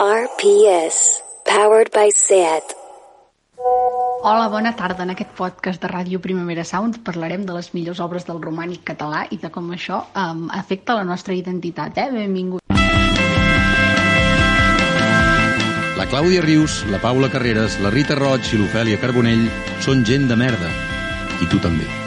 RPS, powered by SAT. Hola, bona tarda. En aquest podcast de Ràdio Primavera Sound parlarem de les millors obres del romànic català i de com això um, afecta la nostra identitat. Eh? Benvingut. La Clàudia Rius, la Paula Carreras, la Rita Roig i l'Ofèlia Carbonell són gent de merda. I tu també.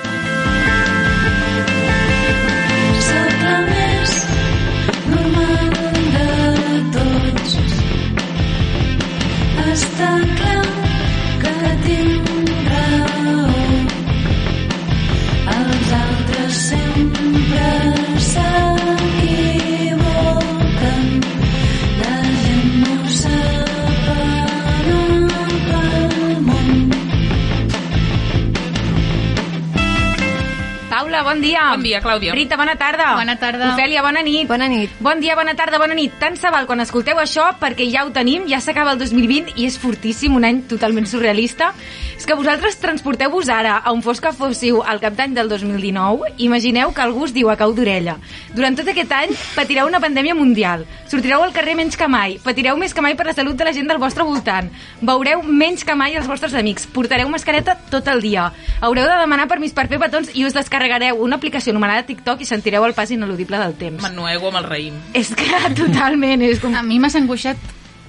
Bon dia. Bon dia, Clàudia. Rita, bona tarda. Bona tarda. Ofèlia, bona nit. Bona nit. Bon dia, bona tarda, bona nit. Tant se val quan escolteu això perquè ja ho tenim, ja s'acaba el 2020 i és fortíssim, un any totalment surrealista. És que vosaltres transporteu-vos ara a on fos que fóssiu al cap d'any del 2019, imagineu que algú us diu a cau d'orella. Durant tot aquest any patireu una pandèmia mundial, sortireu al carrer menys que mai, patireu més que mai per la salut de la gent del vostre voltant, veureu menys que mai els vostres amics, portareu mascareta tot el dia, haureu de demanar permís per fer petons i us descarregareu una aplicació anomenada TikTok i sentireu el pas ineludible del temps. M'ennuego amb el raïm. És que totalment, és com... A mi m'has angoixat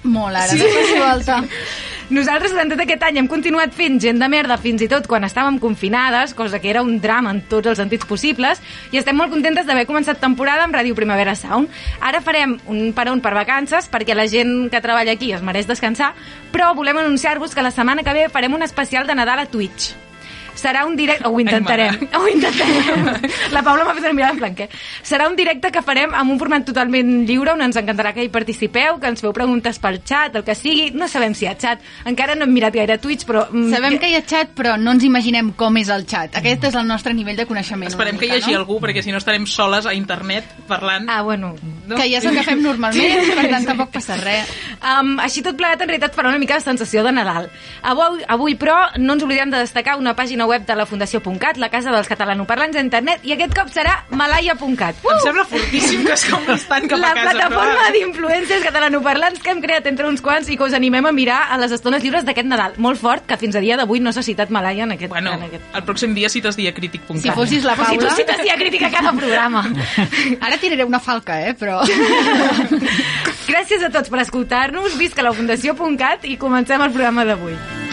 molt ara. Sí. Sí. No volta. Nosaltres durant tot aquest any hem continuat fent gent de merda fins i tot quan estàvem confinades, cosa que era un drama en tots els sentits possibles, i estem molt contentes d'haver començat temporada amb Ràdio Primavera Sound. Ara farem un peron per vacances perquè la gent que treballa aquí es mereix descansar, però volem anunciar-vos que la setmana que ve farem un especial de Nadal a Twitch. Serà un directe... Ho intentarem. Ai, Ho intentarem. La Paula m'ha fet una mirada en plan, què? Serà un directe que farem amb un format totalment lliure on ens encantarà que hi participeu, que ens feu preguntes pel xat, el que sigui. No sabem si hi ha xat. Encara no hem mirat gaire Twitch, però... mm, Sabem que hi ha xat, però no ens imaginem com és el xat. Aquest és el nostre nivell de coneixement. Esperem una que hi mica, hagi no? algú, perquè si no estarem soles a internet parlant. Ah, bueno. No? Que ja és el que fem normalment, per tant tampoc passa res. Um, així tot plegat, en realitat, farà una mica de sensació de Nadal. Avui, avui, però, no ens oblidem de destacar una pàgina web de la Fundació.cat, la casa dels catalanoparlants d'internet, i aquest cop serà malaia.cat. Em sembla fortíssim que es compris tant cap la a casa. plataforma però... d'influencers catalanoparlants que hem creat entre uns quants i que us animem a mirar a les estones lliures d'aquest Nadal. Molt fort, que fins a dia d'avui no s'ha citat Malaia en aquest... Bueno, en aquest... el pròxim dia cites diacrític.cat. Si fossis la Si tu Paula... cites ja crítica a cada programa. Ara tiraré una falca, eh, però... Gràcies a tots per escoltar-nos, visca la Fundació.cat i comencem el programa d'avui.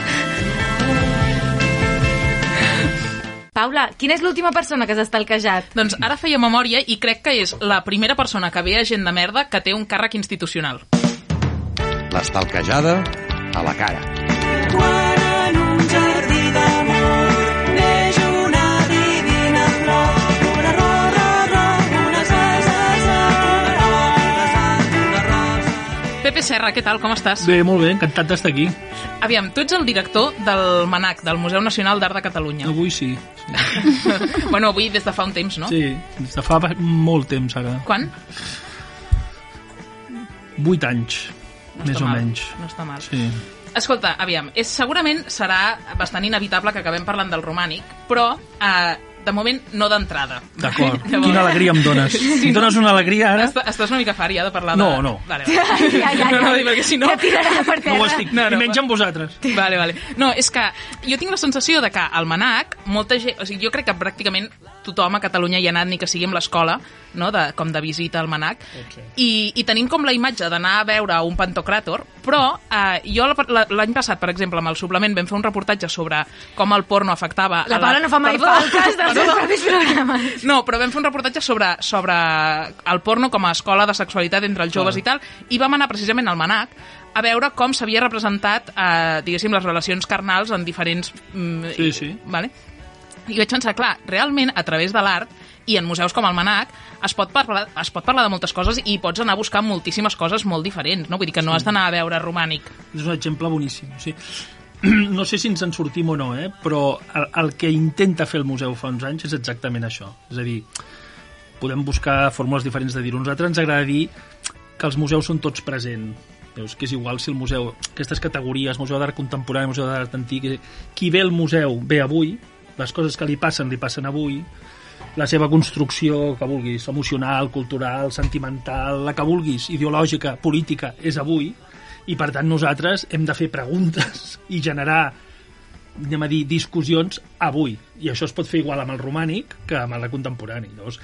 Paula, quina és l'última persona que s'ha estalquejat? Doncs ara feia memòria i crec que és la primera persona que ve a gent de merda que té un càrrec institucional. L'estalquejada a la cara. Pepe Serra, què tal? Com estàs? Bé, molt bé, encantat d'estar aquí. Aviam, tu ets el director del MANAC, del Museu Nacional d'Art de Catalunya. Avui sí. Sí, bueno, avui des de fa un temps, no? sí des de fa molt temps ara. Quan? Vuit anys, No més o mal, menys. No està mal. Sí. Escolta, aviam, és, segurament serà bastant inevitable que acabem parlant del romànic, però eh, de moment no d'entrada. D'acord. Llavors- Quina alegria em dones. Sí, em dones una alegria ara? Està, estàs una mica fart ja de parlar No, de... no. Vale, vale. Ja, ja, no, no, ja. dic, perquè si no... Ja tirarà per No terra. ho estic. No, no, I menys amb vosaltres. Vale, vale. No, és que jo tinc la sensació de que al Manac, molta gent... O sigui, jo crec que pràcticament tothom a Catalunya hi ha anat, ni que sigui amb l'escola, no? de, com de visita al Manac, i, i tenim com la imatge d'anar a veure un pantocràtor, però eh, jo la- la- l'any passat, per exemple, amb el suplement vam fer un reportatge sobre com el porno afectava... La Paula no fa mai Perdó, falques dels seus propis programes. No, però vam fer un reportatge sobre, sobre el porno com a escola de sexualitat entre els joves i tal, i vam anar precisament al Manac a veure com s'havia representat, eh, diguéssim, les relacions carnals en diferents... Mm, Sí, sí. Vale? I vaig pensar, clar, realment, a través de l'art, I en museus com el Manac es pot, parlar, es pot parlar de moltes coses i pots anar a buscar moltíssimes coses molt diferents, no? Vull dir que no has d'anar a veure romànic. És un exemple boníssim. Sí. No sé si ens en sortim o no, eh? però el, el que intenta fer el museu fa uns anys és exactament això. És a dir, podem buscar fórmules diferents de dir-ho. A nosaltres ens agrada dir que els museus són tots presents. Veus que és igual si el museu, aquestes categories, Museu d'Art Contemporani, Museu d'Art Antic, qui ve al museu ve avui, les coses que li passen li passen avui, la seva construcció, que vulguis, emocional, cultural, sentimental, la que vulguis, ideològica, política, és avui, i per tant nosaltres hem de fer preguntes i generar anem a dir, discussions avui. I això es pot fer igual amb el romànic que amb el contemporani. Llavors,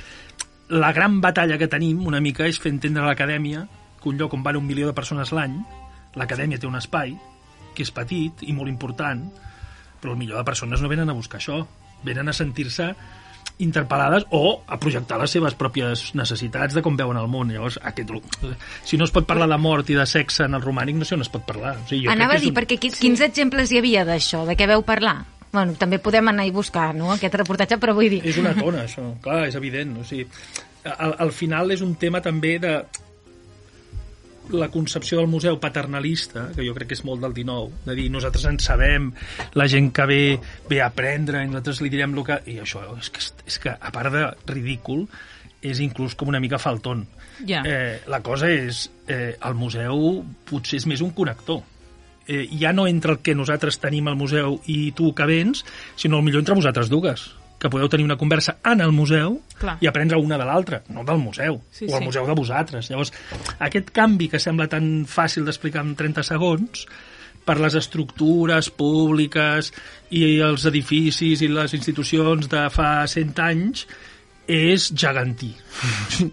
la gran batalla que tenim una mica és fer entendre a l'acadèmia que un lloc on van un milió de persones l'any, l'acadèmia té un espai que és petit i molt important, però el milió de persones no venen a buscar això, venen a sentir-se interpel·lades o a projectar les seves pròpies necessitats de com veuen el món. Llavors, aquest, si no es pot parlar de mort i de sexe en el romànic, no sé on es pot parlar. O sigui, jo Anava a dir, un... perquè quins, quins exemples hi havia d'això? De què veu parlar? Bueno, també podem anar i buscar, no?, aquest reportatge, però vull dir... És una tona, això. Clar, és evident. O sigui, al, al final és un tema també de la concepció del museu paternalista, que jo crec que és molt del 19, de dir, nosaltres en sabem, la gent que ve, ve a aprendre, i nosaltres li direm el que... I això és que, és que a part de ridícul, és inclús com una mica falton. Ja. Eh, la cosa és, eh, el museu potser és més un connector. Eh, ja no entre el que nosaltres tenim al museu i tu que vens, sinó el millor entre vosaltres dues que podeu tenir una conversa en el museu Clar. i aprendre una de l'altra, no del museu, Sí, o el sí. museu de vosaltres. Llavors, aquest canvi que sembla tan fàcil d'explicar en 30 segons, per les estructures públiques i els edificis i les institucions de fa 100 anys, és gegantí.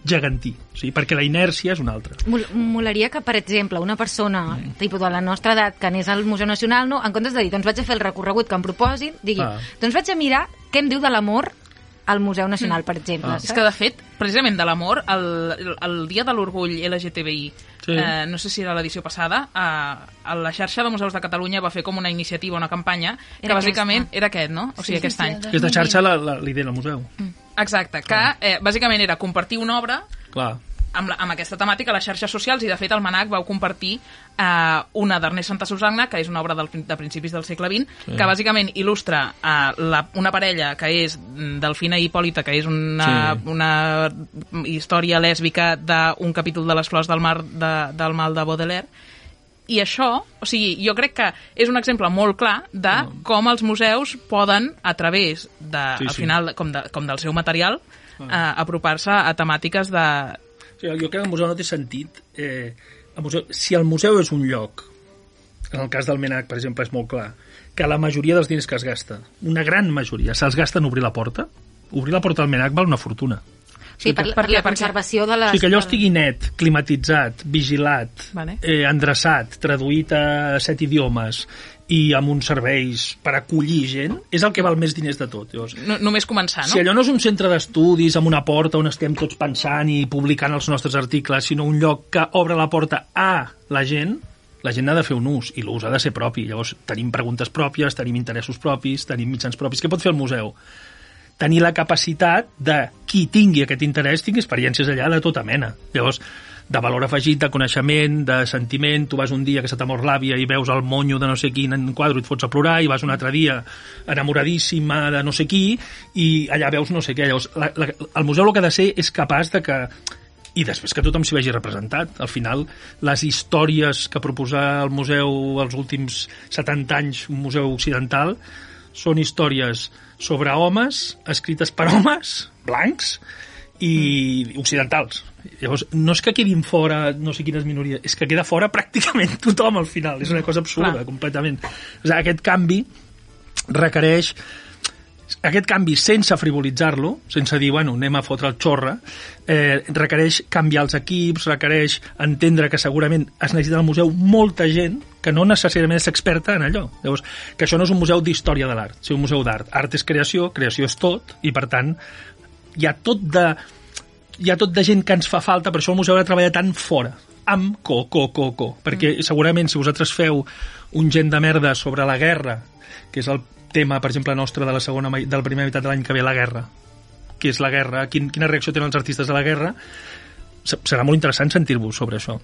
gegantí. O sigui, perquè la inèrcia és una altra. Mol molaria que, per exemple, una persona tipus de la nostra edat que anés al Museu Nacional, no, en comptes de dir, doncs vaig a fer el recorregut que em proposin, digui, Ah. doncs vaig a mirar què em diu de l'amor al Museu Nacional, per exemple. Ah. És que, de fet, precisament de l'amor, el, el, el dia de l'orgull LGTBI, Sí. eh, no sé si era l'edició passada, eh, a la xarxa de museus de Catalunya va fer com una iniciativa, una campanya, que Era bàsicament aquesta. era aquest, no? O sigui, aquest any. Aquesta xarxa la, la, li del museu. Exacte, que eh, bàsicament era compartir una obra Clar. amb, la, amb aquesta temàtica a les xarxes socials i de fet el Manac vau compartir eh, una d'Ernest Santa Susanna que és una obra del, de principis del segle XX Sí. que bàsicament il·lustra eh, la, una parella que és Delfina i Hipòlita que és una, Sí. una història lèsbica d'un capítol de les flors del mar de, del mal de Baudelaire i això, o sigui, jo crec que és un exemple molt clar de com els museus poden, a través de, Sí, al sí. final, com, de, com del seu material, eh, apropar-se a temàtiques de, sigui, jo crec que el museu no té sentit... Eh, el museu, si el museu és un lloc, en el cas del MENAC, per exemple, és molt clar, que la majoria dels diners que es gasta, una gran majoria, se'ls gasta en obrir la porta, obrir la porta al MENAC val una fortuna. Sí, per, per, Per la conservació de O les... sigui, que allò estigui net, climatitzat, vigilat, Vale. eh, endreçat, traduït a set idiomes i amb uns serveis per acollir gent, és el que val més diners de tot. Llavors, no, només començar, no? Si allò no és un centre d'estudis amb una porta on estem tots pensant i publicant els nostres articles, sinó un lloc que obre la porta a la gent, la gent ha de fer un ús, i l'ús ha de ser propi. Llavors, tenim preguntes pròpies, tenim interessos propis, tenim mitjans propis. Què pot fer el museu? Tenir la capacitat de qui tingui aquest interès tingui experiències allà de tota mena. Llavors, de valor afegit, de coneixement, de sentiment, tu vas un dia que se t'ha mort l'àvia i veus el monyo de no sé quin en quadre i et fots a plorar, i vas un altre dia enamoradíssima de no sé qui, i allà veus no sé què. Llavors, la, la, el museu el que ha de ser és capaç de que i després que tothom s'hi vegi representat. Al final, les històries que proposa el museu els últims 70 anys, un museu occidental, són històries sobre homes, escrites per homes, blancs, i occidentals. Llavors, no és que quedin fora no sé quines minories, és que queda fora pràcticament tothom al final. És una cosa absurda, Clar. completament. O sigui, aquest canvi requereix aquest canvi sense frivolitzar-lo, sense dir, bueno, anem a fotre el xorra, eh, requereix canviar els equips, requereix entendre que segurament es necessita al museu molta gent que no necessàriament és experta en allò. Llavors, que això no és un museu d'història de l'art, és un museu d'art. Art és creació, creació és tot, i per tant hi ha tot de hi ha tot de gent que ens fa falta, per això el museu ha de treballar tan fora, amb co, co, co, co, perquè segurament si vosaltres feu un gent de merda sobre la guerra, que és el tema, per exemple, nostre de la segona de la primera meitat de l'any que ve, la guerra, què és la guerra, quin, quina reacció tenen els artistes a la guerra, serà molt interessant sentir-vos sobre això.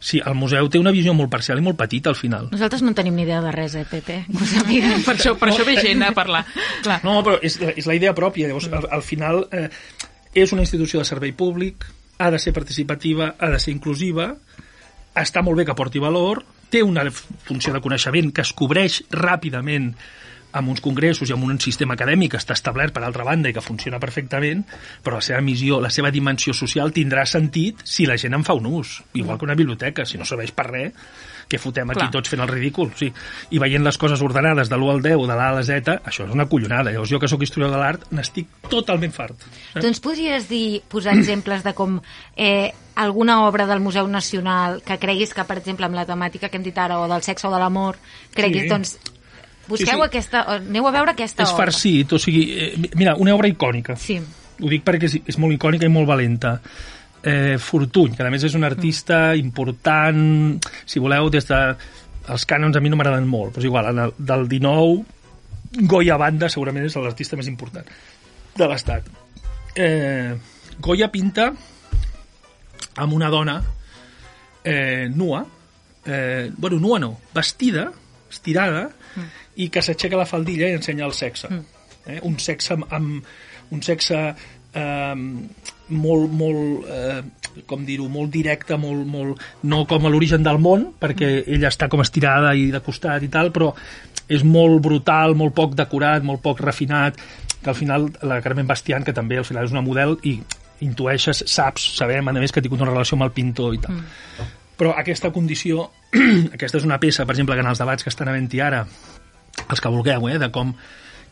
Sí, el museu té una visió molt parcial i molt petita al final. Nosaltres no en tenim ni idea de res, eh, Pepe? Per això, per això ve gent a parlar. Clar. No, però és, és la idea pròpia. Llavors, al, al final, eh, és una institució de servei públic, ha de ser participativa, ha de ser inclusiva, està molt bé que aporti valor, té una funció de coneixement que es cobreix ràpidament amb uns congressos i amb un sistema acadèmic que està establert per altra banda i que funciona perfectament, però la seva missió, la seva dimensió social tindrà sentit si la gent en fa un ús, igual que una biblioteca, si no serveix per res, que fotem aquí Clar. tots fent el ridícul, sí. I veient les coses ordenades de l'1 al 10, de l'A a la Z, això és una collonada. Llavors jo que sóc historiador de l'art n'estic totalment fart. Eh? Ens podries dir, posar exemples de com eh, alguna obra del Museu Nacional que creguis que, per exemple, amb la temàtica que hem dit ara, o del sexe o de l'amor, creguis, Sí. doncs, busqueu Sí, sí. aquesta... Aneu a veure aquesta és obra. farcit, o sigui, eh, mira, una obra icònica. Sí. Ho dic perquè és, és molt icònica i molt valenta. Eh, Fortuny, que a més és un artista important, si voleu, des de... Els cànons a mi no m'agraden molt, però és igual, el, del 19, Goya Banda segurament és l'artista més important de l'Estat. Eh, Goya pinta amb una dona eh, nua, eh, bueno, nua no, vestida, estirada, mm. i que s'aixeca la faldilla i ensenya el sexe. Mm. Eh? Un sexe amb, amb un sexe eh, molt, molt eh, com dir-ho, molt directe, molt, molt, no com a l'origen del món, perquè ella està com estirada i de costat i tal, però és molt brutal, molt poc decorat, molt poc refinat, que al final la Carmen Bastián, que també al final és una model, i intueixes, saps, sabem, a més, que ha tingut una relació amb el pintor i tal. Mm. Però aquesta condició, aquesta és una peça, per exemple, que en els debats que estan havent-hi ara, els que vulgueu, eh, de com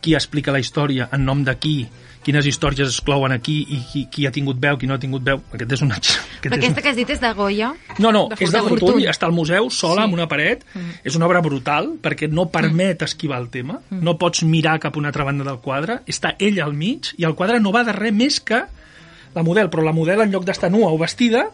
qui explica la història, en nom de qui, quines històries es clouen aquí i qui, qui ha tingut veu, qui no ha tingut veu. Aquest és una... Aquest Però és aquesta una... que has dit és de Goya. No, no, de és de Fortuny. Fortuny, està al museu sola Sí. amb una paret, és una obra brutal perquè no permet esquivar el tema, no pots mirar cap a una altra banda del quadre, està ella al mig i el quadre no va de res més que la model, però la model en lloc d'estar nua o vestida,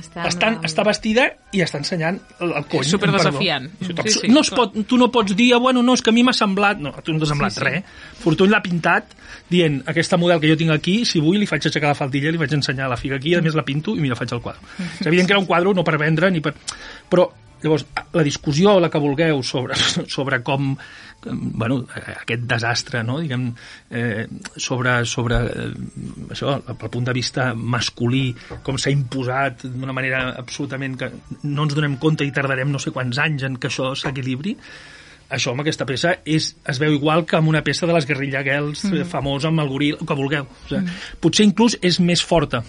Està, està, està vestida i està ensenyant el, el cony. És superdesafiant. Sí, sí. No es pot, tu no pots dir, ah, bueno, no, és que a mi m'ha semblat... No, a tu no t'ha semblat Sí, sí. res. Fortuny l'ha pintat dient, aquesta model que jo tinc aquí, si vull, li faig aixecar la faldilla, li vaig ensenyar la figa aquí, a més la pinto i mira, faig el quadre. És evident que era un quadre no per vendre ni per... Però, llavors, la discussió, la que vulgueu, sobre, sobre com bueno, aquest desastre, no? diguem, eh, sobre, sobre eh, això, pel punt de vista masculí, com s'ha imposat d'una manera absolutament que no ens donem compte i tardarem no sé quants anys en que això s'equilibri, això amb aquesta peça és, es veu igual que amb una peça de les Guerrilla Girls mm. famosa amb el goril, el que vulgueu. O sigui, mm. Potser inclús és més forta.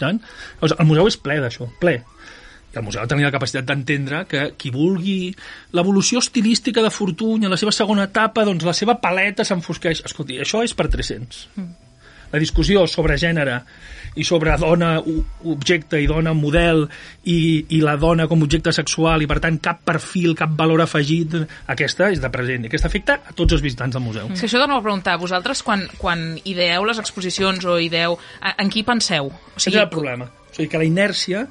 Saps? Llavors, el museu és ple d'això, ple. I el museu ha de tenir la capacitat d'entendre que qui vulgui l'evolució estilística de Fortuny en la seva segona etapa, doncs la seva paleta s'enfosqueix. Escolti, això és per 300. Mm. La discussió sobre gènere i sobre dona objecte i dona model i, i la dona com objecte sexual i per tant cap perfil, cap valor afegit aquesta és de present i aquesta afecta a tots els visitants del museu. És que això dono a preguntar, vosaltres quan, quan ideeu les exposicions o ideeu, en, qui penseu? O Aquest és el problema. O sigui que la inèrcia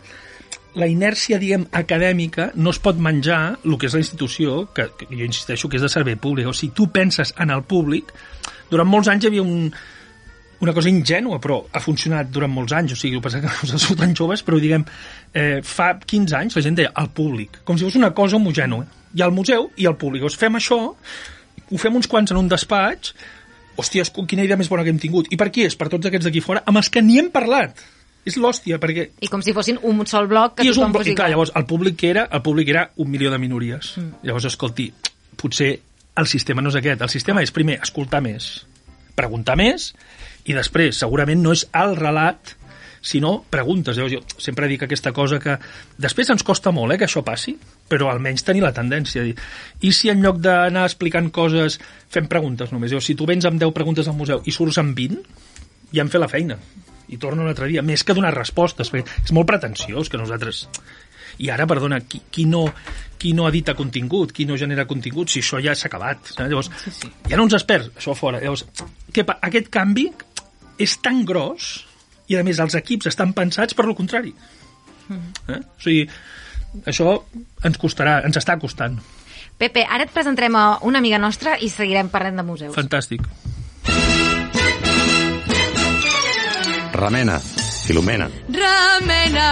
la inèrcia, diguem, acadèmica no es pot menjar el que és la institució, que, que jo insisteixo que és de servei públic. O sigui, tu penses en el públic... Durant molts anys hi havia un, una cosa ingènua, però ha funcionat durant molts anys, o sigui, el que passa que tan joves, però diguem, eh, fa 15 anys la gent deia el públic, com si fos una cosa homogènua. Hi ha el museu i el públic. Llavors fem això, ho fem uns quants en un despatx, hòstia, quina idea més bona que hem tingut. I per qui és? Per tots aquests d'aquí fora, amb els que ni hem parlat. És l'hòstia, perquè... I com si fossin un sol bloc que I és un, tothom blo- fos i clar, llavors, el públic que era, el públic era un milió de minories. Mm. Llavors, escolti, potser el sistema no és aquest. El sistema és, primer, escoltar més, preguntar més, i després, segurament no és el relat, sinó preguntes. Llavors, jo sempre dic aquesta cosa que després ens costa molt eh, que això passi, però almenys tenir la tendència. dir, I si en lloc d'anar explicant coses fem preguntes només? Llavors, si tu vens amb 10 preguntes al museu i surts amb 20, ja hem fet la feina. I torno un altre dia, més que donar respostes, perquè és molt pretensiós que nosaltres... I ara, perdona, qui, qui, no, qui no edita contingut, qui no genera contingut, si això ja s'ha acabat. Saps? Llavors, sí, sí. hi ha uns experts, això fora. Llavors, pa- aquest canvi és tan gros i, a més, els equips estan pensats per lo contrari. Eh? O sigui, això ens costarà, ens està costant. Pepe, ara et presentarem a una amiga nostra i seguirem parlant de museus. Fantàstic. Remena, Filomena. Remena,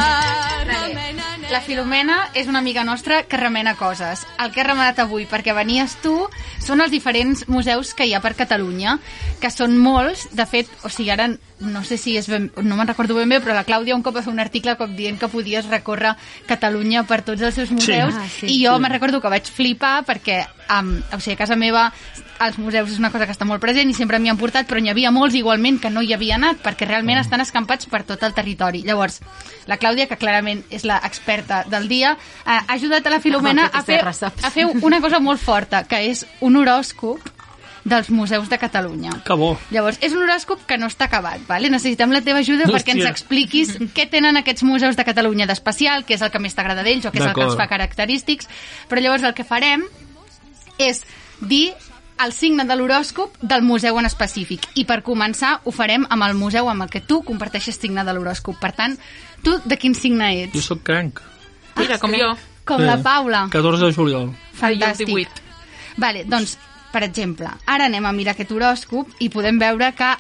remena, La Filomena és una amiga nostra que remena coses. El que he remenat avui, perquè venies tu, són els diferents museus que hi ha per Catalunya, que són molts. De fet, o sigui, ara no sé si és ben, no me'n recordo ben bé, però la Clàudia un cop va fer un article com dient que podies recórrer Catalunya per tots els seus museus, Ah, sí. i jo me'n recordo que vaig flipar perquè um, o sigui, a casa meva els museus és una cosa que està molt present i sempre m'hi han portat, però n'hi havia molts igualment que no hi havia anat, perquè realment estan escampats per tot el territori. Llavors, la Clàudia, que clarament és l'experta del dia, eh, ha ajudat a la Filomena Amb a fer, a fer una cosa molt forta, que és un horòscop dels museus de Catalunya. Que bo. Llavors, és un horòscop que no està acabat, vale? necessitem la teva ajuda perquè ens Hòstia. expliquis què tenen aquests museus de Catalunya d'especial, què és el que més t'agrada d'ells o què és el que els fa característics. Però llavors el que farem és dir el signe de l'horòscop del museu en específic. I per començar ho farem amb el museu amb el que tu comparteixes signe de l'horòscop. Per tant, tu de quin signe Jo ets? sóc cranc. Mira, com jo. Com la Paula. 14 de juliol. Fantàstic. Jo 18. Vale, doncs, per exemple, ara anem a mirar aquest horòscop i podem veure que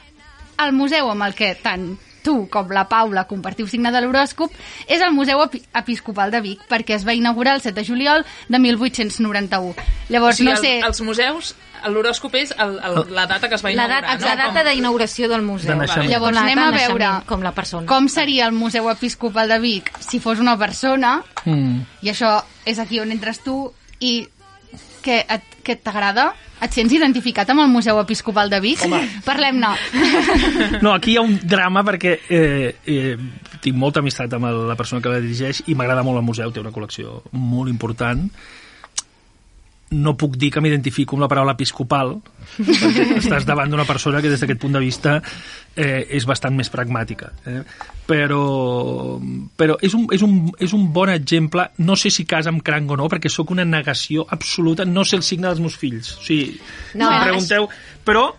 el museu amb el que tant tu com la Paula compartiu signe de l'horòscop és el Museu Epi- Episcopal de Vic, perquè es va inaugurar el 7 de juliol de 1891. Llavors, O sigui, no sé... el, els museus, l'horòscop és el, el, la data que es va La inaugurar, data, no? la data d'inauguració del museu. De naixement. Llavors Com la anem a veure Com la persona. com seria el Museu Episcopal de Vic si fos una persona, Mm. i això és aquí on entres tu, i que et, que t'agrada? Et sents identificat amb el Museu Episcopal de Vic? Parlem-ne. No, aquí hi ha un drama perquè eh, eh, tinc molta amistat amb la persona que la dirigeix i m'agrada molt el museu, té una col·lecció molt important. No puc dir que m'identifico amb la paraula episcopal, perquè estàs davant d'una persona que des d'aquest punt de vista eh, és bastant més pragmàtica. Eh? Però, però és, un, és, un, és un bon exemple, no sé si casa amb cranc o no, perquè sóc una negació absoluta, no sé el signe dels meus fills. O sigui, No, em pregunteu... Però,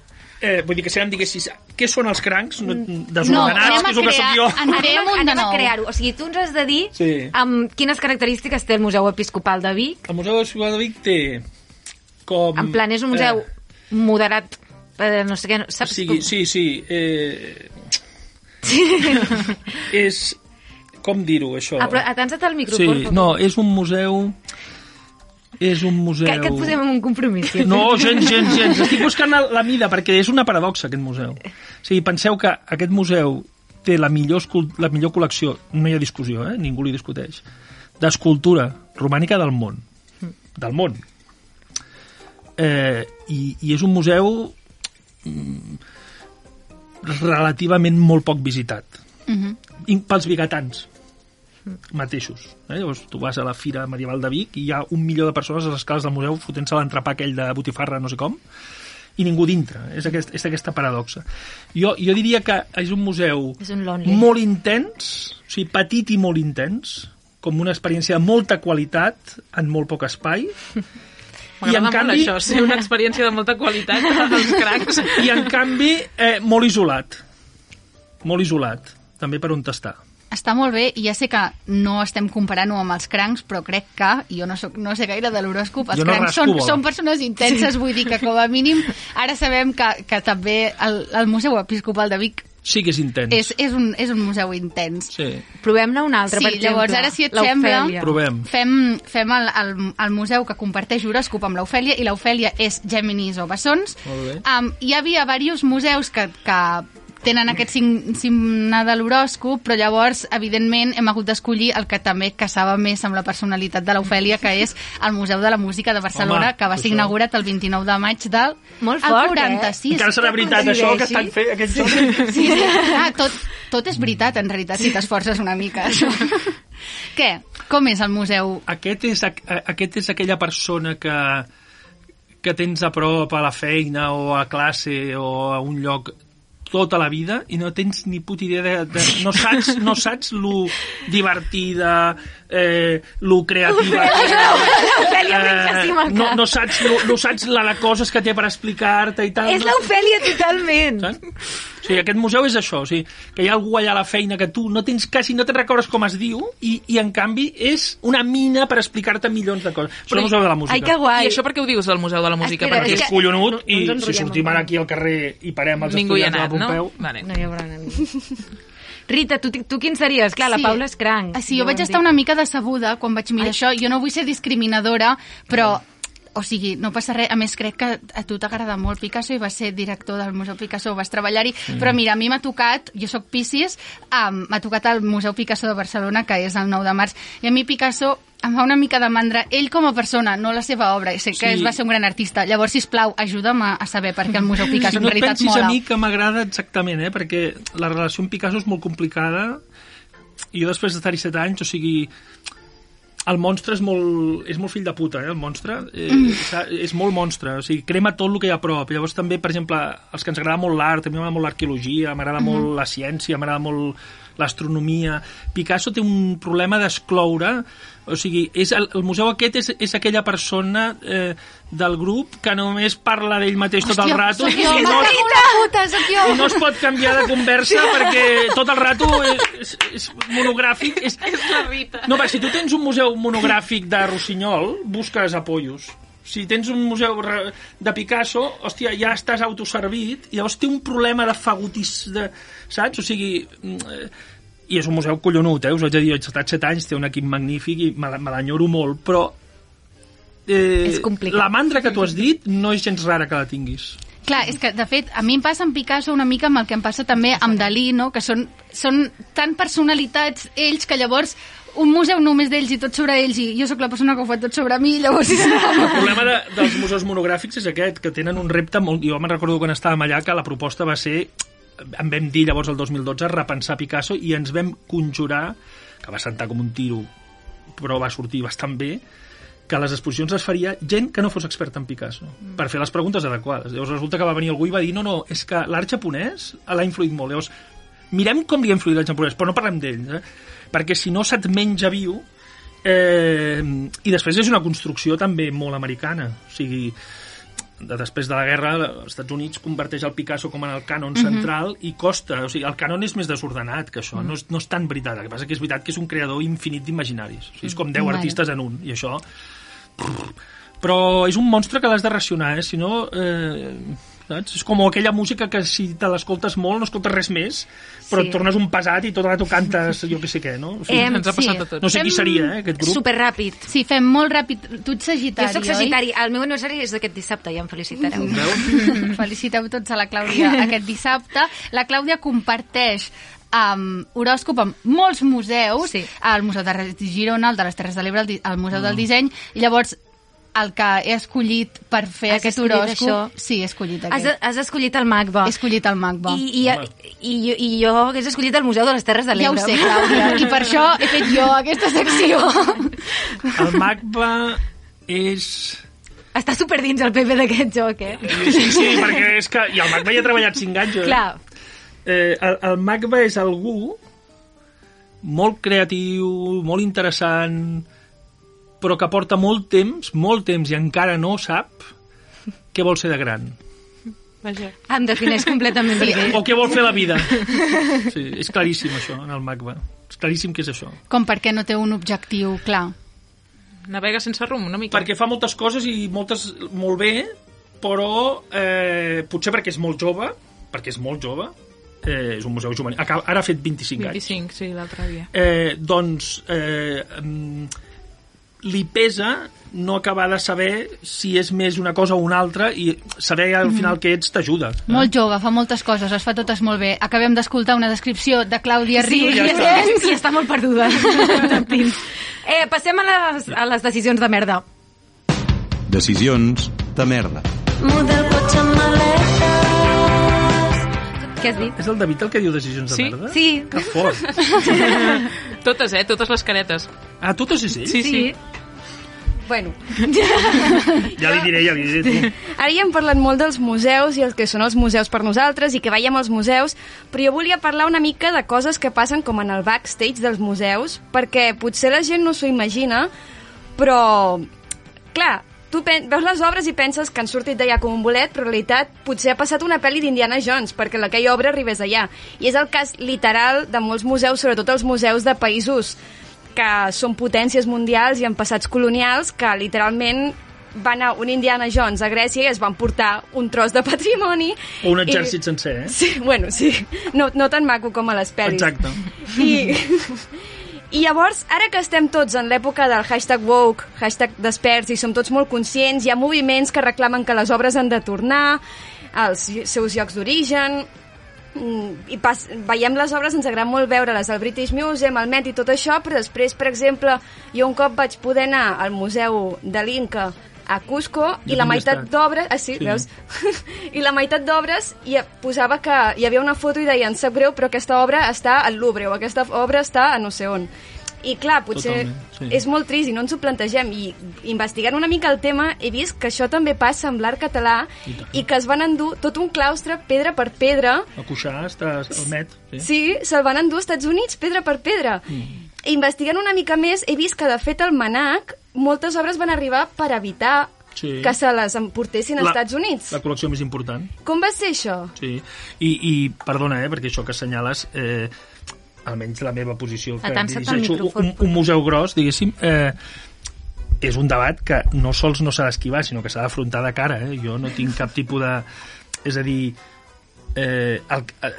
eh, vull dir que si em diguessis què són els crancs, no, No, desordenats, anem a que és el que sóc jo. Anem, anem a crear-ho. O sigui, tu ens has de dir Sí. amb quines característiques té el Museu Episcopal de Vic. El Museu Ciutat de Vic té com... En plan, és un museu Eh, moderat, eh, no sé què... o Saps? sigui, sí, sí. Eh, és... Com dir-ho, això? Ah, però atansa't al micro, sí, por favor. no, és un museu... És un museu... Que, que et posem en un compromís. sí. No, gens, gens, gens. Estic buscant la, la mida, perquè és una paradoxa, aquest museu. O sigui, penseu que aquest museu té la millor, la millor col·lecció, no hi ha discussió, eh? ningú li discuteix, d'escultura romànica del món. Del món. Eh, i, I és un museu mm, relativament molt poc visitat. Mhm. I pels bigatans mateixos. Eh? Llavors, tu vas a la Fira Medieval de Vic i hi ha un milió de persones a les escales del museu fotent-se l'entrepà aquell de botifarra no sé com i ningú dintre. És, aquest, és aquesta paradoxa. Jo, jo diria que és un museu És un lonely. molt intens, o sigui, petit i molt intens, com una experiència de molta qualitat en molt poc espai. I en canvi, això, ser una experiència de molta qualitat als cracs. i en canvi eh, molt isolat. Molt isolat, també per on està. Està molt bé, i ja sé que no estem comparant-ho amb els crancs, però crec que, i jo no, soc, no sé gaire de l'horòscop, els Jo no crancs són, bola. són persones intenses, vull dir que com a mínim ara sabem que, que també el, el Museu Episcopal de Vic Sí que és intens. és, és, un, és un museu intens. Sí, Provem-ne un altre, Sí, per exemple. llavors, ara, si et sembla- provem. Fem, fem el, el, el museu que comparteix horòscop amb l'Ofèlia i l'Ofèlia és Geminis o Bessons. Molt bé. Um, hi havia diversos museus que, que tenen aquest sign- signe de l'horòscop, però llavors, evidentment, hem hagut d'escollir el que també casava més amb la personalitat de l'Ofèlia, que és el Museu de la Música de Barcelona, Home, que va ser això. inaugurat el 29 de maig del Molt fort, 46. Encara serà veritat això que estan fent aquests jocs? Sí, sí. Ah, tot, tot és veritat, en realitat, si t'esforces una mica. Això. Què? Com és el museu? Aquest és, aqu- eh, aquest és aquella persona que, que tens a prop a la feina o a classe o a un lloc tota la vida i no tens ni puta idea de... de no, saps, no saps lo divertida, eh, lo creativa... Eh, no, no saps, lo, no saps la de coses que té per explicar-te i tal. És l'Ofèlia totalment. Saps? Sigui, aquest museu és això, o sigui, que hi ha algú allà a la feina que tu no tens quasi, no te'n recordes com es diu, i, i en canvi és una mina per explicar-te milions de coses. És el museu de la música. Ai, que guai. I això per què ho dius del Museu de la Música? Espera, Perquè és que- collonut no- no i ens si sortim ara aquí al carrer i parem els ningú estudiants de la anat, no? Pompeu... Vale. No hi haurà ningú. Rita, tu, tu quin series? Clar, la Paula és cranc. Ah, Sí, jo vaig estar una mica decebuda quan vaig mirar això. Jo no vull ser discriminadora, però o sigui, no passa res. A més, crec que a tu t'agrada molt Picasso i vas ser director del Museu Picasso, vas treballar-hi. Mm. Però mira, a mi m'ha tocat, jo sóc Piscis, um, m'ha tocat el Museu Picasso de Barcelona, que és el 9 de març, i a mi Picasso em fa una mica de mandra ell com a persona, no la seva obra. Sé que Sí. va ser un gran artista. Llavors, si plau, ajuda'm a, a saber per què el Museu Picasso no en realitat pensis mola. a mi que m'agrada exactament, eh? perquè la relació amb Picasso és molt complicada i jo després d'estar-hi set anys, o sigui, el monstre és molt, és molt fill de puta, eh, el monstre. Eh, Mm. mm. És molt monstre, o sigui, crema tot el que hi ha a prop. Llavors també, per exemple, els que ens agrada molt l'art, a mi m'agrada molt l'arqueologia, m'agrada Mhm. molt la ciència, m'agrada molt l'astronomia. Picasso té un problema d'excloure, o sigui, és el, el museu aquest és, és aquella persona eh, del grup que només parla d'ell mateix tot el rato i no, puta, jo. i no es pot canviar de conversa perquè tot el rato és, és monogràfic. És, És la Rita. no, perquè si tu tens un museu monogràfic de Rossinyol, busques apoyos. Si tens un museu de Picasso, hòstia, ja estàs autoservit, i llavors té un problema de fagotis, de, saps? O sigui, mm, eh, i és un museu collonut, eh? Us haig de dir, he estat set anys, té un equip magnífic i me l'enyoro molt, però eh, És complicat. la mandra que tu has dit no és gens rara que la tinguis. Clar, és que, de fet, a mi em passa amb Picasso una mica amb el que em passa també amb Dalí, no? que són, són tan personalitats ells que llavors un museu només d'ells i tot sobre ells i jo sóc la persona que ho fa tot sobre mi, llavors és El problema de, dels museus monogràfics és aquest, que tenen un repte molt... Jo me'n recordo quan estàvem allà que la proposta va ser, em vam dir llavors el 2012, repensar Picasso i ens vam conjurar, que va sentar com un tiro, però va sortir bastant bé, que les exposicions es faria gent que no fos experta en Picasso, mm. per fer les preguntes adequades. Llavors resulta que va venir algú i va dir no, no, és que l'art japonès l'ha influït molt. Llavors, mirem com li ha influït l'art japonès, però no parlem d'ells, eh? perquè si no se't menja viu Eh, I després és una construcció també molt americana. O sigui, de, després de la guerra, els Estats Units converteix el Picasso com en el cànon Mhm. central i costa. O sigui, el cànon és més desordenat que això. Mhm. No, és, no és tan veritat. El que passa que és veritat que és un creador infinit d'imaginaris. O sigui, és com 10 Vale. artistes en un. I això... Però és un monstre que l'has de racionar, eh? Si no... Eh, saps? És com aquella música que si te l'escoltes molt no escoltes res més, però Sí. et tornes un pesat i tot el rato cantes jo que sé què, no? O sigui, Em, Ens ha passat sí. a tots. No sé qui Fem seria, eh, aquest grup. Superràpid. Sí, fem molt ràpid. Tu ets sagitari, Jo sóc sagitari. El meu aniversari és aquest dissabte, ja em felicitareu. oi? Feliciteu tots a la Clàudia aquest dissabte. La Clàudia comparteix um, horòscop amb molts museus, sí. el Museu de Girona, el de les Terres de l'Ebre, el, el Museu del Disseny, i llavors el que he escollit per fer Has aquest horòscop... això? Sí, he escollit Has, aquest. has escollit el MACBA. He escollit el MACBA. I, i, i, i, i jo hagués escollit el Museu de les Terres de Ja ho l'Ebre. sé, Clàudia, i per això he fet jo aquesta secció. El MACBA és... Està super dins el PP d'aquest joc, eh? Sí, sí, perquè és que... I el MACBA ja ha treballat 5 anys, eh? Clar. Eh, el, el MACBA és algú molt creatiu, molt interessant, però que porta molt temps, molt temps, i encara no sap què vol ser de gran. Vaja. Em defineix completament Sí. perquè... O què vol fer la vida. Sí, és claríssim, això, en el MACBA. És claríssim que és això. Com perquè no té un objectiu clar. Navega sense rumb, una mica. Perquè fa moltes coses i moltes molt bé, però eh, potser perquè és molt jove, perquè és molt jove, eh, és un museu juvenil, ara ha fet 25, anys. 25, sí, l'altre dia. Eh, doncs eh, li pesa no acabar de saber si és més una cosa o una altra i saber al final què ets t'ajuda. eh? Molt jove, fa moltes coses, les fa totes molt bé. Acabem d'escoltar una descripció de Clàudia Sí, Rius. ja i està. I està molt perduda. eh, passem a les, a les decisions de merda. Decisions de merda. Model cotxe amb maletes. Què has dit? És el David el que diu decisions de Sí? merda? Sí. Que fort. totes, eh? Totes les caretes. Ah, totes és ell? Sí, sí. Bueno, Ja li diré, ja li diré. Tu. ara ja hem parlat molt dels museus i els que són els museus per nosaltres i que veiem als museus, però jo volia parlar una mica de coses que passen com en el backstage dels museus, perquè potser la gent no s'ho imagina, però, clar, tu veus les obres i penses que han sortit d'allà com un bolet, però en realitat potser ha passat una pel·li d'Indiana Jones perquè aquella obra arribés allà. I és el cas literal de molts museus, sobretot els museus de països que són potències mundials i en passats colonials que literalment va anar un Indiana Jones a Grècia i es van portar un tros de patrimoni. O un I- exèrcit sencer, eh? Sí, bueno, sí. No, no tan maco com a les pel·lis. Exacte. I, I llavors, ara que estem tots en l'època del hashtag woke, hashtag desperts, i som tots molt conscients, hi ha moviments que reclamen que les obres han de tornar als seus llocs d'origen, mm, i pas, veiem les obres, ens agrada molt veure-les al British Museum, al Met i tot això, però després, per exemple, jo un cop vaig poder anar al Museu de l'Inca a Cusco i la meitat d'obres... Ah, sí, Sí. veus? I la meitat d'obres hi posava que hi havia una foto i deien sap greu, però aquesta obra està al Louvre o aquesta obra està a no sé on. I clar, potser Totalment, sí. és molt trist i no ens ho plantegem. I investigant una mica el tema he vist que això també passa amb l'art català I tant. i que es van endur tot un claustre pedra per pedra A Cuixà està al Met. Sí. Sí, se'l van endur als Estats Units, pedra per pedra. Mm. Investigant una mica més, he vist que, de fet, al Manac, moltes obres van arribar per evitar Sí. que se les emportessin als Estats Units. La col·lecció més important. Com va ser això? Sí, i, i perdona, eh, perquè això que assenyales, eh, almenys la meva posició, que dirigeixo un, un museu gros, diguéssim, eh, és un debat que no sols no s'ha d'esquivar, sinó que s'ha d'afrontar de cara. Eh? Jo no tinc cap tipus de... És a dir, eh, el, eh,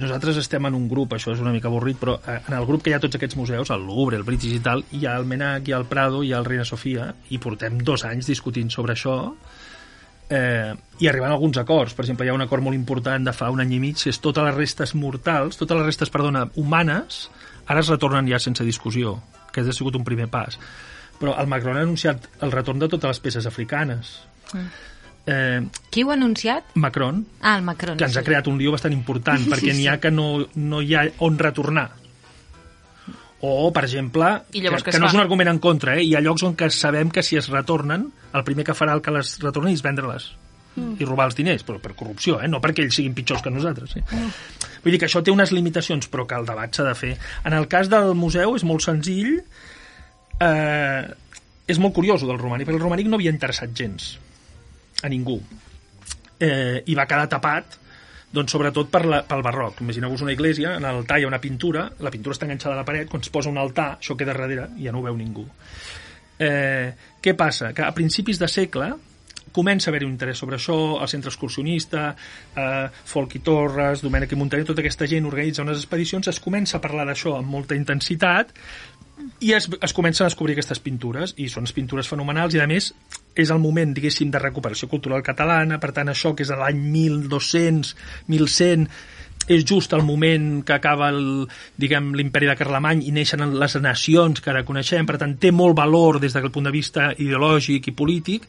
nosaltres estem en un grup, això és una mica avorrit, però eh, en el grup que hi ha tots aquests museus, el Louvre, el British i tal, hi ha el Menac, hi ha el Prado, hi ha el Reina Sofia, i portem dos anys discutint sobre això, eh, i arribant a alguns acords. Per exemple, hi ha un acord molt important de fa un any i mig, que és totes les restes mortals, totes les restes, perdona, humanes, ara es retornen ja sense discussió, que ha sigut un primer pas. Però el Macron ha anunciat el retorn de totes les peces africanes. Eh, Qui ho ha anunciat? Macron, Ah, el Macron. que ens ha sí. creat un lío bastant important, perquè n'hi ha que no, no hi ha on retornar. O, per exemple, que, que es no fa? és un argument en contra, eh? hi ha llocs on que sabem que si es retornen, el primer que farà el que les retorni és vendre-les mm. i robar els diners, però per corrupció, eh? no perquè ells siguin pitjors que nosaltres. Sí? Mm. Vull dir que això té unes limitacions, però que el debat s'ha de fer. En el cas del museu és molt senzill, eh, és molt curiós, del romànic, perquè el romànic no havia interessat gens a ningú. Eh, I va quedar tapat doncs sobretot per la, pel barroc. Imagineu-vos una església, en l'altar hi ha una pintura, la pintura està enganxada a la paret, quan es posa un altar, això queda darrere i ja no ho veu ningú. Eh, què passa? Que a principis de segle comença a haver-hi un interès sobre això, el centre excursionista, eh, Folqui Torres, Domènec i Montaner, tota aquesta gent organitza unes expedicions, es comença a parlar d'això amb molta intensitat i es, es comencen a descobrir aquestes pintures i són pintures fenomenals i a més és el moment, diguéssim, de recuperació cultural catalana, per tant això que és l'any 1200, 1100 és just el moment que acaba el, diguem, l'imperi de Carlemany i neixen les nacions que ara coneixem, per tant té molt valor des del punt de vista ideològic i polític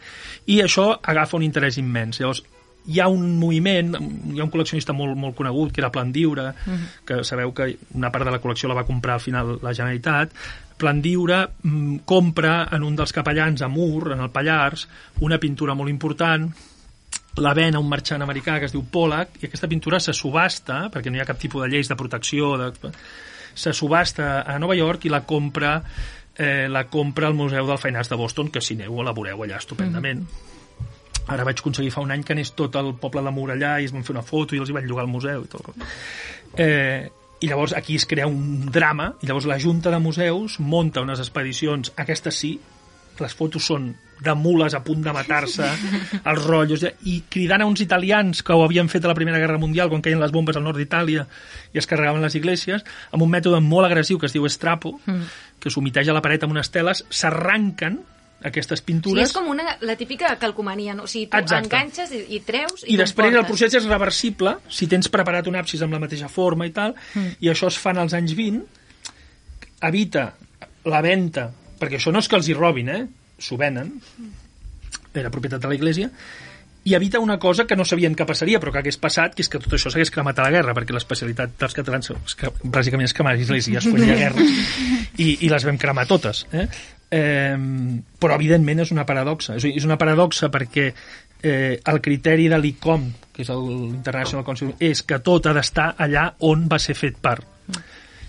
i això agafa un interès immens. Llavors, hi ha un moviment, hi ha un col·leccionista molt, molt conegut, que era Plandiure, uh -huh. que sabeu que una part de la col·lecció la va comprar al final la Generalitat. Plandiure mm, compra en un dels capellans a Mur, en el Pallars, una pintura molt important, la ven a un marxant americà que es diu Pollack i aquesta pintura se subhasta, perquè no hi ha cap tipus de lleis de protecció, de... se subhasta a Nova York i la compra eh, la compra al Museu del Feinars de Boston, que si aneu la veureu allà estupendament. Mm -hmm. Ara vaig aconseguir fa un any que anés tot el poble de Mur allà i es van fer una foto i els hi vaig llogar al museu i tot. Eh, i llavors aquí es crea un drama i llavors la Junta de Museus monta unes expedicions, aquestes sí, les fotos són de mules a punt de matar-se, els rotllos, i cridant a uns italians que ho havien fet a la Primera Guerra Mundial quan caien les bombes al nord d'Itàlia i es carregaven les iglesias, amb un mètode molt agressiu que es diu estrapo, mm. que s'humiteix a la paret amb unes teles, s'arranquen aquestes Sí, és pintures com una, la típica calcomania, no? O sigui, tu Exacte. enganxes i, i treus i, i després el t'ho procés és reversible si tens preparat un absis amb la mateixa forma i tal, mm. i això es fa en els anys 20 evita la venda perquè això no és que els hi robin, eh? s'ho venen era propietat de la Iglesia i evita una cosa que no sabien que passaria però que hagués passat, que és que tot això s'hagués cremat a la guerra perquè l'especialitat dels catalans és que, bàsicament és cremar esglésies quan hi ha guerres i, i les vam cremar totes eh? Eh, però evidentment és una paradoxa és, és una paradoxa perquè eh, el criteri de l'ICOM que és l'International Council és que tot ha d'estar allà on va ser fet per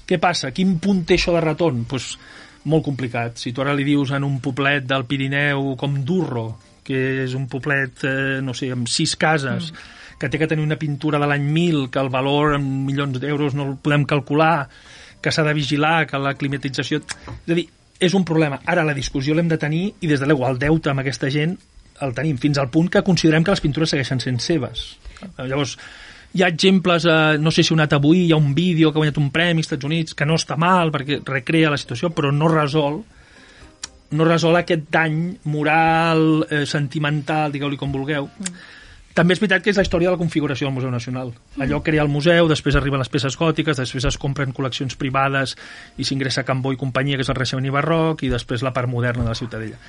què passa? Quin punt té això de retorn? Pues, molt complicat. Si tu ara li dius en un poblet del Pirineu com Durro, que és un poblet, eh, no sé, amb sis cases, mm. que té que tenir una pintura de l'any 1000, que el valor en milions d'euros no el podem calcular, que s'ha de vigilar, que la climatització... És a dir, és un problema. Ara la discussió l'hem de tenir i des de luego el deute amb aquesta gent el tenim, fins al punt que considerem que les pintures segueixen sent seves. Llavors, hi ha exemples, eh, no sé si un anat avui, hi ha un vídeo que ha guanyat un premi als Estats Units, que no està mal perquè recrea la situació, però no resol no resol aquest dany moral, eh, sentimental, digueu-li com vulgueu. Mm. També és veritat que és la història de la configuració del Museu Nacional. Allò crea el museu, després arriben les peces gòtiques, després es compren col·leccions privades i s'ingressa a Cambó i companyia, que és el Reixement i Barroc, i després la part moderna de la Ciutadella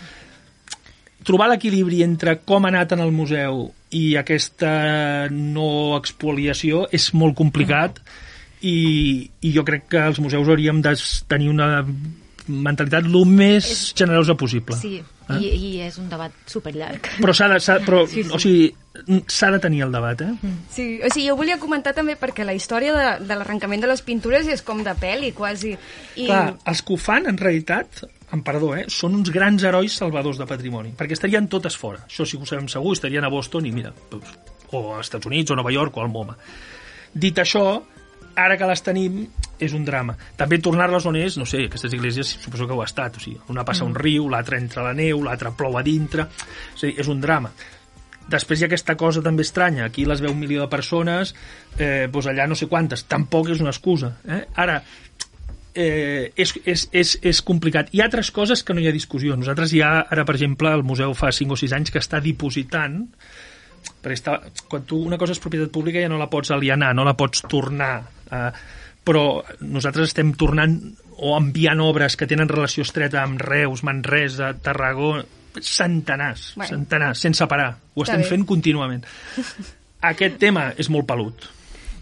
trobar l'equilibri entre com ha anat en el museu i aquesta no expoliació és molt complicat i, i jo crec que els museus hauríem de tenir una mentalitat el més És- generosa possible. Sí, Eh? i, i és un debat superllarg. Però s'ha de, però, Sí, sí. O sigui, s'ha de tenir el debat, eh? Sí, o sigui, jo volia comentar també perquè la història de, de l'arrencament de les pintures és com de pel·li, quasi. I... Clar, els que ho fan, en realitat, amb perdó, eh, són uns grans herois salvadors de patrimoni, perquè estarien totes fora. Això sí que ho sabem segur, estarien a Boston i mira, doncs, o als Estats Units, o a Nova York, o al MoMA. Dit això, ara que les tenim, és un drama. També tornar-les on és, no sé, aquestes iglesies suposo que ho ha estat, o sigui, una passa mm. un riu, l'altra entra la neu, l'altra plou a dintre, o sigui, és un drama. Després hi ha aquesta cosa també estranya, aquí les veu un milió de persones, eh, doncs allà no sé quantes, tampoc és una excusa. Eh? Ara, eh, és, és, és, és complicat. Hi ha altres coses que no hi ha discussió. Nosaltres ja, ara, per exemple, el museu fa 5 o 6 anys que està dipositant perquè està, quan tu una cosa és propietat pública ja no la pots alienar, no la pots tornar eh, però nosaltres estem tornant o enviant obres que tenen relació estreta amb Reus, Manresa, Tarragona centenars, Bueno. centenars, sense parar. Ho estem fent contínuament. Aquest tema és molt pelut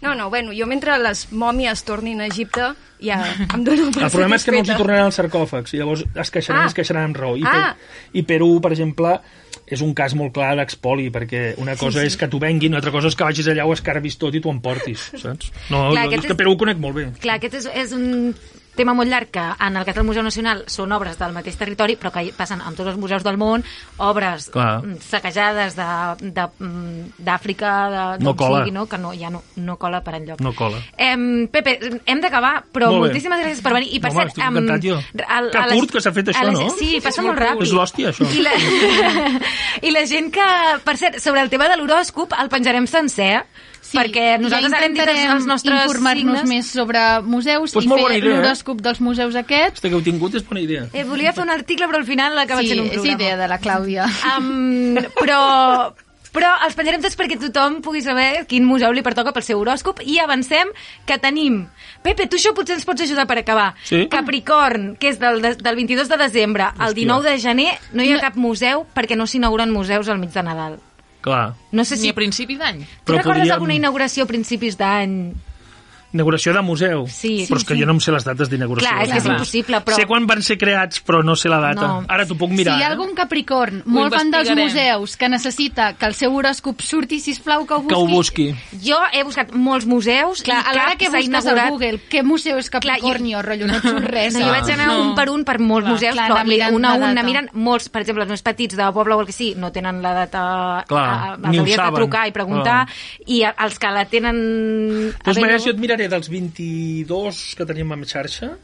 No, no, bueno, jo mentre les mòmies tornin a Egipte ja em dono per El problema és que no els hi tornaran els sarcòfags i llavors es queixaran, Ah. es queixaran amb raó. I, Ah. per, I Perú, per exemple, és un cas molt clar d'expoli, perquè una cosa sí, sí. és que t'ho venguin, una altra cosa és que vagis allà, ho escarbis tot i t'ho emportis, saps? No, Clar, jo, és que Perú ho conec molt bé. Clar, aquest és, és un tema molt llarg que en el cas del Museu Nacional són obres del mateix territori, però que passen amb tots els museus del món, obres Clar. mm, saquejades de- de- mm, d'Àfrica, de, No d'on cola. sigui, no? que no, ja no, no cola per enlloc. No cola. Em, Pepe, hem d'acabar, però Molt bé. moltíssimes gràcies per venir. I per Home, cert, jo. al- Que les- curt que s'ha fet això, les- no? Sí, passa molt ràpid. És l'hòstia, això. I la, I la gent que... Per cert, sobre el tema de l'horòscop el penjarem sencer, sí, perquè nosaltres ja dit els, intentarem els nostres informar-nos signes. més sobre museus Pues i molt bona fer idea, l'horòscop dels museus aquests. Este que heu tingut és bona idea. Eh, volia fer un article, però al final l'ha acabat Sí, sent un és programa. idea de la Clàudia. Um, però, però els penjarem tots perquè tothom pugui saber quin museu li pertoca pel seu horòscop i avancem que tenim... Pepe, tu això potser ens pots ajudar per acabar. Sí? Capricorn, que és del, de- del 22 de desembre al Hòstia. 19 de gener, no hi ha cap museu perquè no s'inauguren museus al mig de Nadal. Clar. No sé Ni si... a principi d'any. Tu Però recordes podríem- alguna inauguració a principis d'any? Inauguració de museu. Sí, però sí, és que sí. jo no em sé les dates d'inauguració. Clar, és que és Clar. impossible, però... Sé quan van ser creats, però no sé la data. No. Ara t'ho puc mirar. si hi ha eh? algun Capricorn molt fan dels museus que necessita que el seu horòscop surti, sisplau, que ho busqui. Que ho busqui. Jo he buscat molts museus Clar, i a cap que s'ha inaugurat... al Google què museu és Capricornio, rotllo, no et surt res. No, jo vaig anar No. un per un per molts Clar, museus, clar, però anar li- mirant un a la un data. anar mirant molts, per exemple, els més petits de Poble o el que sí, no tenen la data Clar, a, a, ni ho hauries de trucar i preguntar, i a- els que la tenen... Havent- maneres, jo et miraré dels 22 que tenim en xarxa,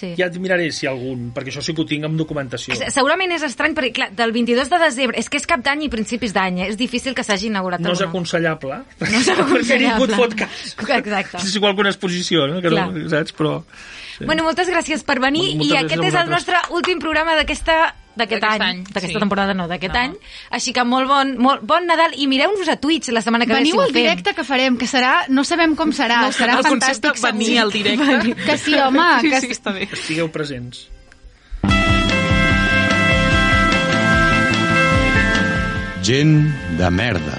Sí. ja et miraré si algun, perquè això sí que ho tinc amb documentació. Se- Segurament és estrany, perquè clar, del 22 de desembre, és que és cap d'any i principis d'any, eh? és difícil que s'hagi inaugurat No és alguna. aconsellable, No és perquè ningú et aconsellable. fot cas. Exacte. És alguna exposició, no? Que Clar. no saps? Però... Sí. Bueno, moltes gràcies per venir Moltes i aquest és el nostre últim programa d'aquesta d'aquest any, any, d'aquesta sí. temporada no, d'aquest No. any. Així que molt bon, molt bon Nadal i mireu-nos a Twitch la setmana que ve si Veniu ho al directe que farem, que serà... No sabem com serà, No, serà el concepte fantàstic. venir segur. al directe. Que sí, home, Sí, que sí, està bé. Estigueu presents. Gent de merda.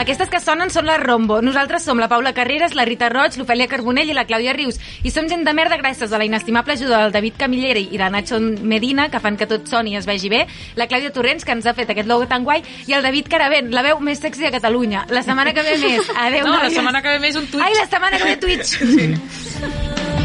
Aquestes que sonen són la Rombo. Nosaltres som la Paula Carreras, la Rita Roig, l'Ofèlia Carbonell i la Clàudia Rius. I som gent de merda gràcies a la inestimable ajuda del David Camilleri i la Nacho Medina, que fan que tot soni i es vegi bé, la Clàudia Torrents, que ens ha fet aquest logo tan guai, i el David Caravent, la veu més sexy de Catalunya. La setmana que ve més. Adéu, no, noies. la setmana que ve més un Twitch. Ai, la setmana que ve Twitch. Sí.